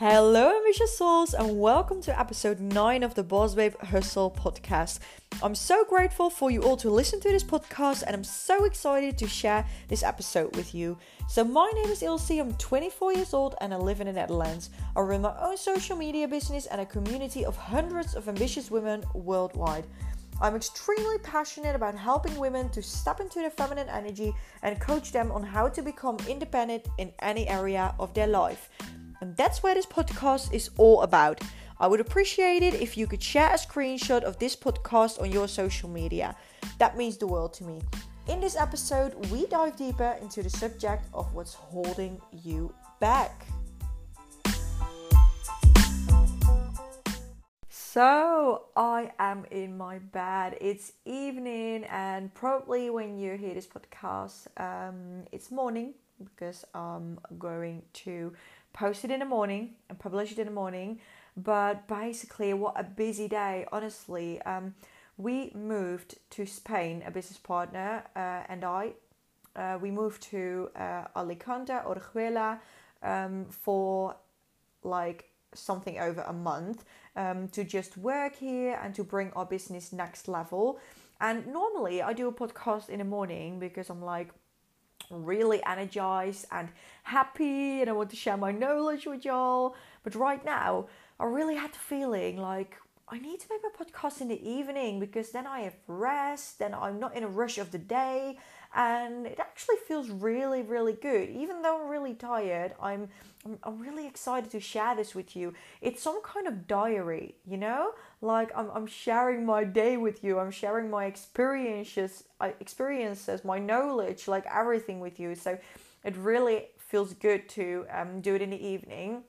Hello, ambitious souls, and welcome to episode 9 of the Boss Babe Hustle podcast. I'm so grateful for you all to listen to this podcast, and I'm so excited to share this episode with you. So, my name is Ilse, I'm 24 years old, and I live in the Netherlands. I run my own social media business and a community of hundreds of ambitious women worldwide. I'm extremely passionate about helping women to step into their feminine energy and coach them on how to become independent in any area of their life. And that's where this podcast is all about. I would appreciate it if you could share a screenshot of this podcast on your social media. That means the world to me. In this episode, we dive deeper into the subject of what's holding you back. So, I am in my bed. It's evening, and probably when you hear this podcast, um, it's morning because I'm going to post it in the morning and publish it in the morning. But basically, what a busy day, honestly. Um, we moved to Spain, a business partner uh, and I. Uh, we moved to uh, Alicante, Orihuela, um, for like something over a month um, to just work here and to bring our business next level. And normally I do a podcast in the morning because I'm like, really energized and happy and I want to share my knowledge with y'all. But right now, I really had the feeling like I need to make my podcast in the evening because then I have rest, then I'm not in a rush of the day, and it actually feels really, really good. Even though I'm really tired, I'm, I'm, I'm really excited to share this with you. It's some kind of diary, you know, like I'm, I'm sharing my day with you. I'm sharing my experiences, uh, experiences, my knowledge, like everything with you. So it really feels good to um, do it in the evening.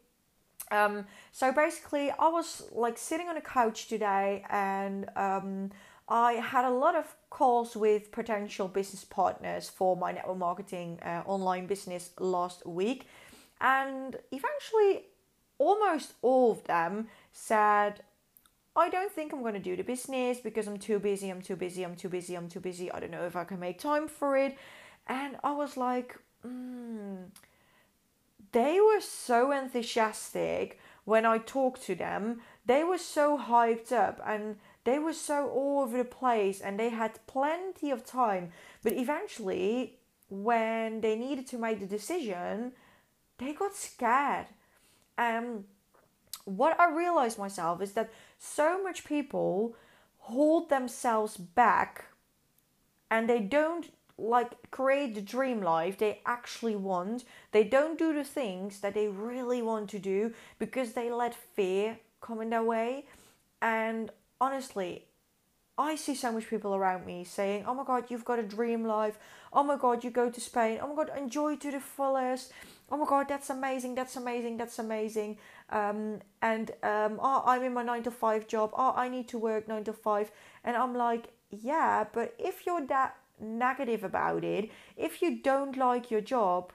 Um, so basically, I was like sitting on a couch today and um, I had a lot of calls with potential business partners for my network marketing uh, online business last week. And eventually, almost all of them said, I don't think I'm going to do the business because I'm too busy, I'm too busy, I'm too busy, I'm too busy. I don't know if I can make time for it. And I was like, mm, they were so enthusiastic when I talked to them. They were so hyped up and they were so all over the place and they had plenty of time. But eventually, when they needed to make the decision, they got scared. Um, what I realized myself is that so much people hold themselves back and they don't like create the dream life they actually want. They don't do the things that they really want to do because they let fear come in their way. And honestly, I see so much people around me saying, "Oh my God, you've got a dream life. Oh my God, you go to Spain. Oh my God, enjoy to the fullest. Oh my God, that's amazing. That's amazing. That's amazing." Um, and um, oh, I'm in my nine to five job. Oh, I need to work nine to five, and I'm like, yeah, but if you're that negative about it, if you don't like your job,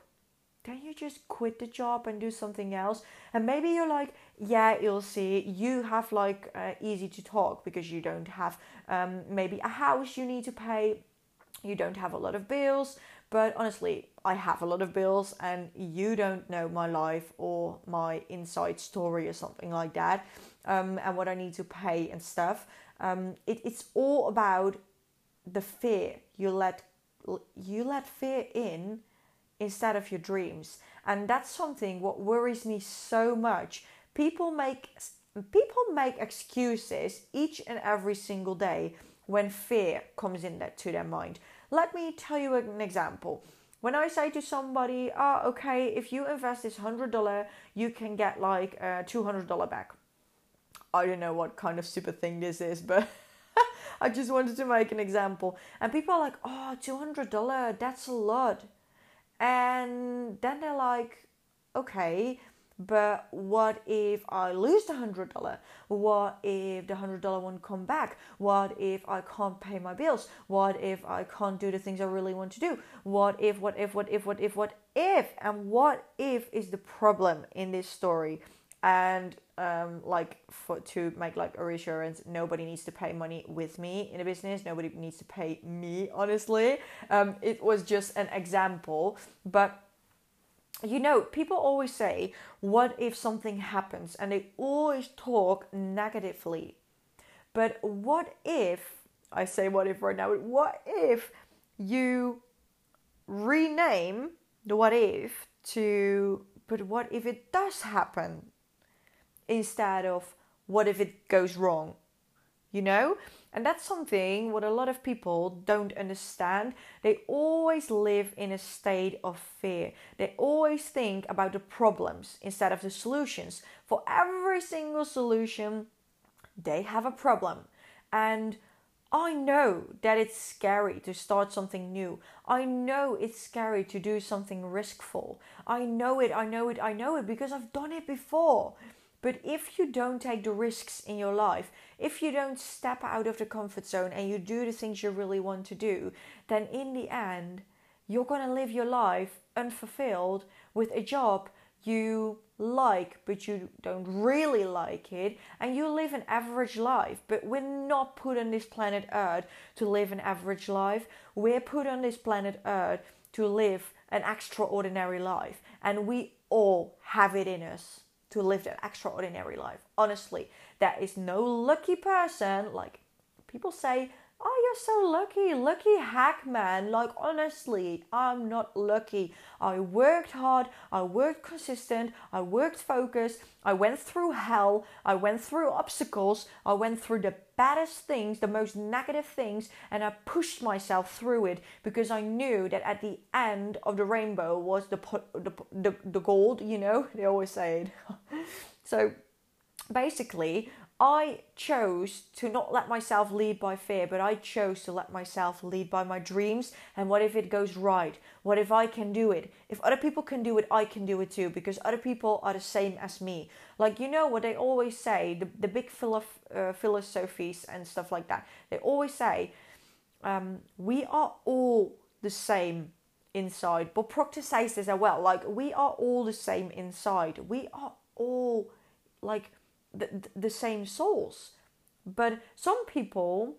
then you just quit the job and do something else. And maybe you're like, yeah, you'll see, you have like uh, easy to talk because you don't have um, maybe a house you need to pay, you don't have a lot of bills. But honestly, I have a lot of bills, and you don't know my life or my inside story or something like that, um, and what I need to pay and stuff. Um, it, it's all about the fear you let you let fear in instead of your dreams and that's something what worries me so much people make people make excuses each and every single day when fear comes in that to their mind let me tell you an example when i say to somebody oh okay if you invest this $100 you can get like a $200 back i don't know what kind of stupid thing this is but I just wanted to make an example. And people are like, oh, $200, that's a lot. And then they're like, okay, but what if I lose the hundred dollar? What if the hundred dollar won't come back? What if I can't pay my bills? What if I can't do the things I really want to do? What if, what if, what if, what if, what if? And what if is the problem in this story? And um, like for to make like a reassurance nobody needs to pay money with me in a business nobody needs to pay me honestly um, it was just an example but you know, people always say, What if something happens? And they always talk negatively. But what if, I say what if right now, what if you rename the what if to, but what if it does happen? Instead of what if it goes wrong? You know? And that's something what a lot of people don't understand. They always live in a state of fear. They always think about the problems instead of the solutions. For every single solution, they have a problem. And I know that it's scary to start something new. I know it's scary to do something riskful. I know it, I know it, I know it because I've done it before. But if you don't take the risks in your life, if you don't step out of the comfort zone and you do the things you really want to do, then in the end, you're going to live your life unfulfilled with a job you like but you don't really like it and you live an average life. But we're not put on this planet earth to live an average life. We're put on this planet earth to live an extraordinary life and we all have it in us to live that extraordinary life. Honestly, there is no lucky person. Like people say, oh, you're so lucky, lucky hack man. Like, honestly, I'm not lucky. I worked hard, I worked consistent, I worked focused, I went through hell, I went through obstacles, I went through the baddest things, the most negative things, and I pushed myself through it because I knew that at the end of the rainbow was the, the, the, the gold, you know, they always say it. so basically, I chose to not let myself lead by fear, but I chose to let myself lead by my dreams. And what if it goes right? What if I can do it? If other people can do it, I can do it too, because other people are the same as me. Like, you know what they always say, the, the big philo- uh, philosophies and stuff like that. They always say, um, we are all the same inside. But Proctor says this as well, like, we are all the same inside. We are all like the, the same souls. But some people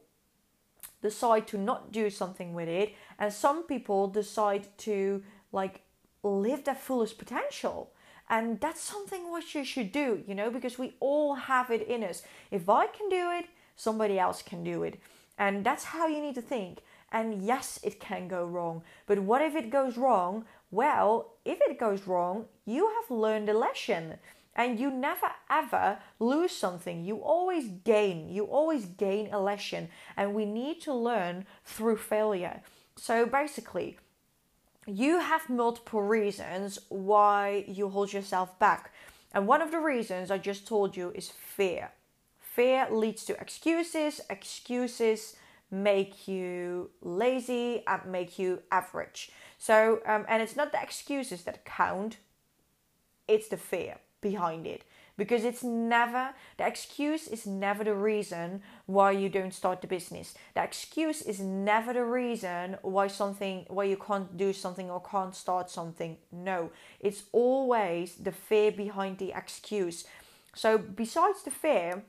decide to not do something with it, and some people decide to like live their fullest potential. And that's something what you should do, you know, because we all have it in us. If I can do it, somebody else can do it. And that's how you need to think. And yes, it can go wrong. But what if it goes wrong? Well, if it goes wrong, you have learned a lesson. And you never ever lose something. You always gain. You always gain a lesson. And we need to learn through failure. So basically, you have multiple reasons why you hold yourself back. And one of the reasons I just told you is fear. Fear leads to excuses. Excuses make you lazy and make you average. So, um, and it's not the excuses that count, it's the fear behind it. Because it's never the excuse is never the reason why you don't start the business. The excuse is never the reason why something why you can't do something or can't start something. No it's always the fear behind the excuse. So besides the fear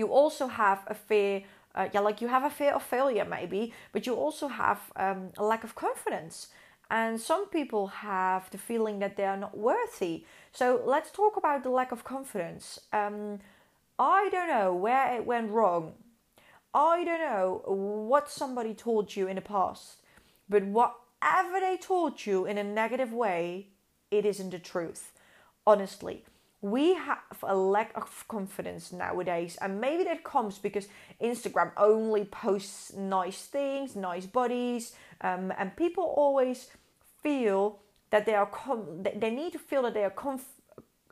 you also have a fear uh, yeah like you have a fear of failure maybe but you also have um, a lack of confidence and some people have the feeling that they are not worthy. So let's talk about the lack of confidence. Um, I don't know where it went wrong. I don't know what somebody told you in the past, but whatever they told you in a negative way, it isn't the truth. Honestly, we have a lack of confidence nowadays, and maybe that comes because Instagram only posts nice things, nice bodies, um, and people always feel that they are com- they need to feel that they are conf-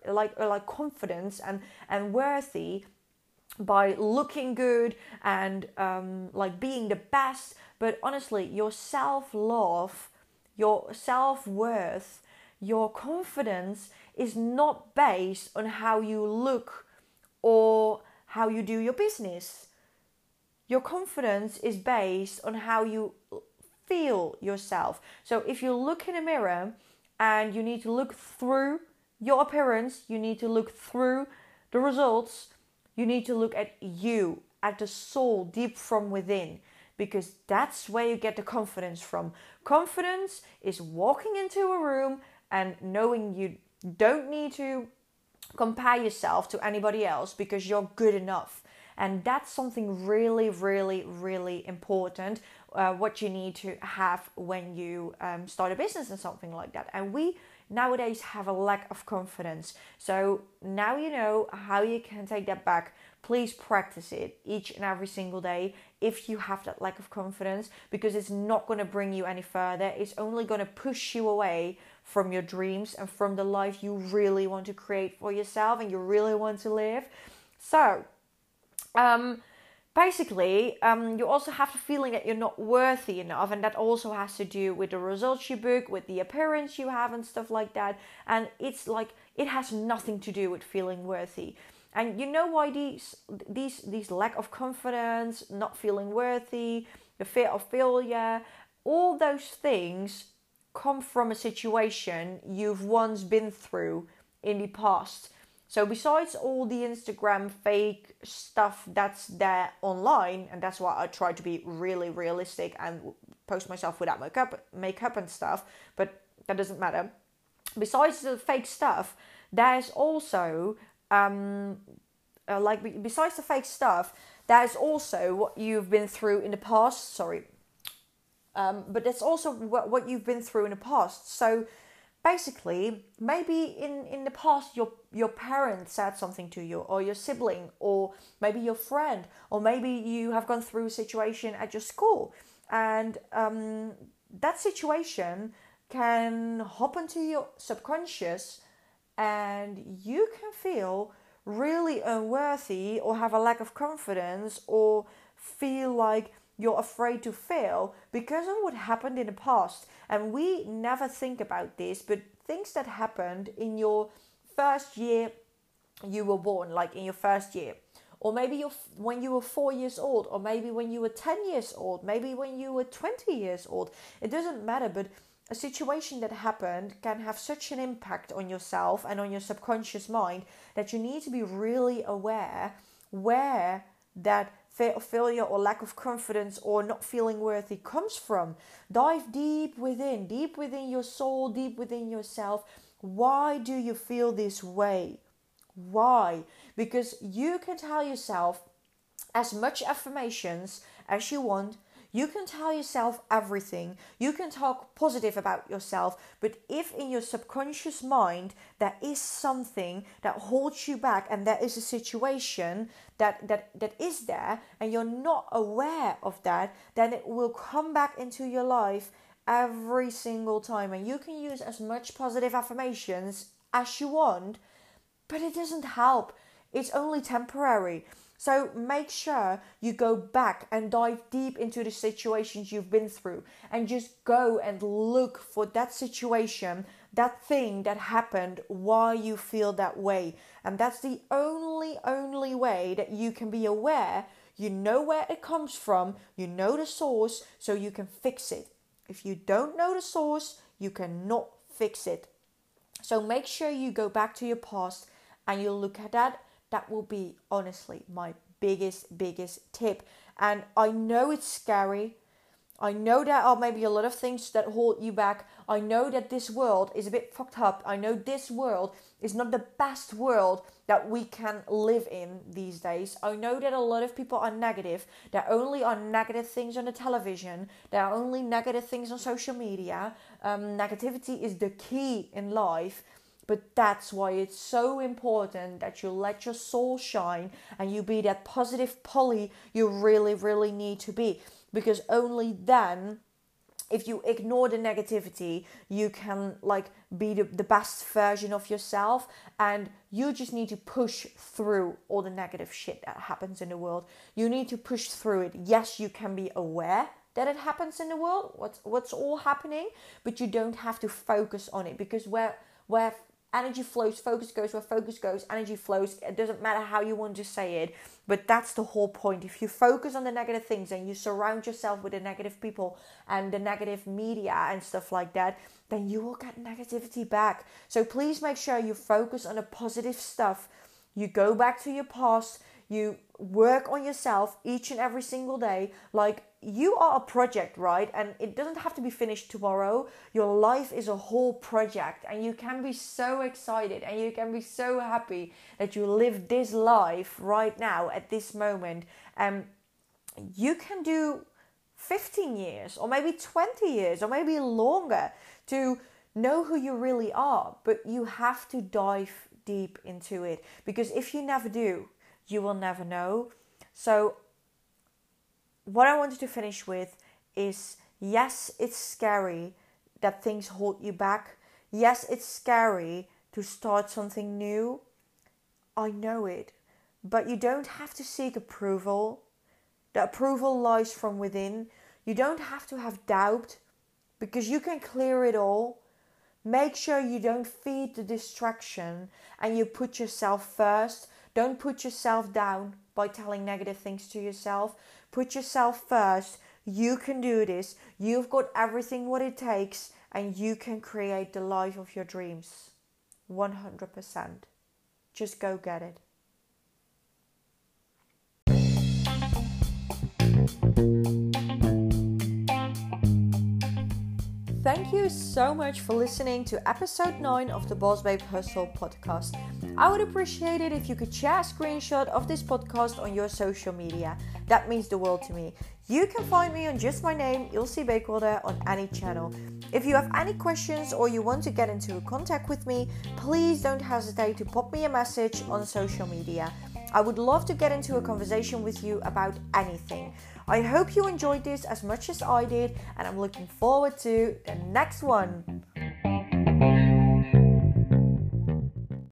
like uh, like confidence and and worthy by looking good and um, like being the best. But honestly, your self love, your self worth, your confidence is not based on how you look or how you do your business. Your confidence is based on how you feel yourself. So if you look in a mirror and you need to look through your appearance, you need to look through the results, you need to look at you, at the soul deep from within, because that's where you get the confidence from. Confidence is walking into a room and knowing you don't need to compare yourself to anybody else because you're good enough. And that's something really, really, really important. Uh, what you need to have when you um, start a business and something like that. And we nowadays have a lack of confidence. So now you know how you can take that back. Please practice it each and every single day if you have that lack of confidence because it's not going to bring you any further. It's only going to push you away from your dreams and from the life you really want to create for yourself and you really want to live. So, um, basically, um, you also have the feeling that you're not worthy enough, and that also has to do with the results you book, with the appearance you have, and stuff like that. And it's like it has nothing to do with feeling worthy. And you know why these these these lack of confidence, not feeling worthy, the fear of failure, all those things come from a situation you've once been through in the past. So besides all the Instagram fake stuff that's there online, and that's why I try to be really realistic and post myself without makeup, makeup and stuff, but that doesn't matter. Besides the fake stuff, there's also um, uh, like besides the fake stuff, there's also what you've been through in the past. Sorry, um, but that's also what, what you've been through in the past. So basically, maybe in, in the past your your parents said something to you, or your sibling, or maybe your friend, or maybe you have gone through a situation at your school, and um, that situation can hop into your subconscious, and you can feel really unworthy, or have a lack of confidence, or feel like you're afraid to fail because of what happened in the past. And we never think about this, but things that happened in your first year you were born, like in your first year, or maybe you when you were four years old, or maybe when you were 10 years old, maybe when you were 20 years old. It doesn't matter, but a situation that happened can have such an impact on yourself and on your subconscious mind that you need to be really aware where that failure or lack of confidence or not feeling worthy comes from. Dive deep within, deep within your soul, deep within yourself. Why do you feel this way? Why? Because you can tell yourself as much affirmations as you want you can tell yourself everything. You can talk positive about yourself. But if in your subconscious mind there is something that holds you back and there is a situation that, that, that is there and you're not aware of that, then it will come back into your life every single time. And you can use as much positive affirmations as you want, but it doesn't help. It's only temporary. So make sure you go back and dive deep into the situations you've been through and just go and look for that situation, that thing that happened, why you feel that way. And that's the only, only way that you can be aware. You know where it comes from, you know the source, so you can fix it. If you don't know the source, you cannot fix it. So make sure you go back to your past and you look at that that will be honestly my biggest, biggest tip. And I know it's scary. I know there are maybe a lot of things that hold you back. I know that this world is a bit fucked up. I know this world is not the best world that we can live in these days. I know that a lot of people are negative. There only are negative things on the television. There are only negative things on social media. Um, negativity is the key in life. But that's why it's so important that you let your soul shine and you be that positive Polly you really, really need to be. Because only then, if you ignore the negativity, you can like be the, the best version of yourself and you just need to push through all the negative shit that happens in the world. You need to push through it. Yes, you can be aware that it happens in the world, what's what's all happening, but you don't have to focus on it because where where energy flows, focus goes where focus goes, energy flows. It doesn't matter how you want to say it, but that's the whole point. If you focus on the negative things and you surround yourself with the negative people and the negative media and stuff like that, then you will get negativity back. So please make sure you focus on the positive stuff. You go back to your past, you work on yourself each and every single day. Like you are a project, right? And it doesn't have to be finished tomorrow. Your life is a whole project, and you can be so excited and you can be so happy that you live this life right now at this moment. And you can do 15 years, or maybe 20 years, or maybe longer to know who you really are, but you have to dive deep into it because if you never do, you will never know. So, what I wanted to finish with is yes, it's scary that things hold you back. Yes, it's scary to start something new. I know it. But you don't have to seek approval. The approval lies from within. You don't have to have doubt because you can clear it all. Make sure you don't feed the distraction and you put yourself first. Don't put yourself down by telling negative things to yourself. Put yourself first. You can do this. You've got everything what it takes and you can create the life of your dreams. 100%. Just go get it. Thank you so much for listening to episode 9 of the Boss Babe Hustle podcast. I would appreciate it if you could share a screenshot of this podcast on your social media. That means the world to me. You can find me on just my name, Ilse Beekwolde, on any channel. If you have any questions or you want to get into contact with me, please don't hesitate to pop me a message on social media. I would love to get into a conversation with you about anything. I hope you enjoyed this as much as I did, and I'm looking forward to the next one.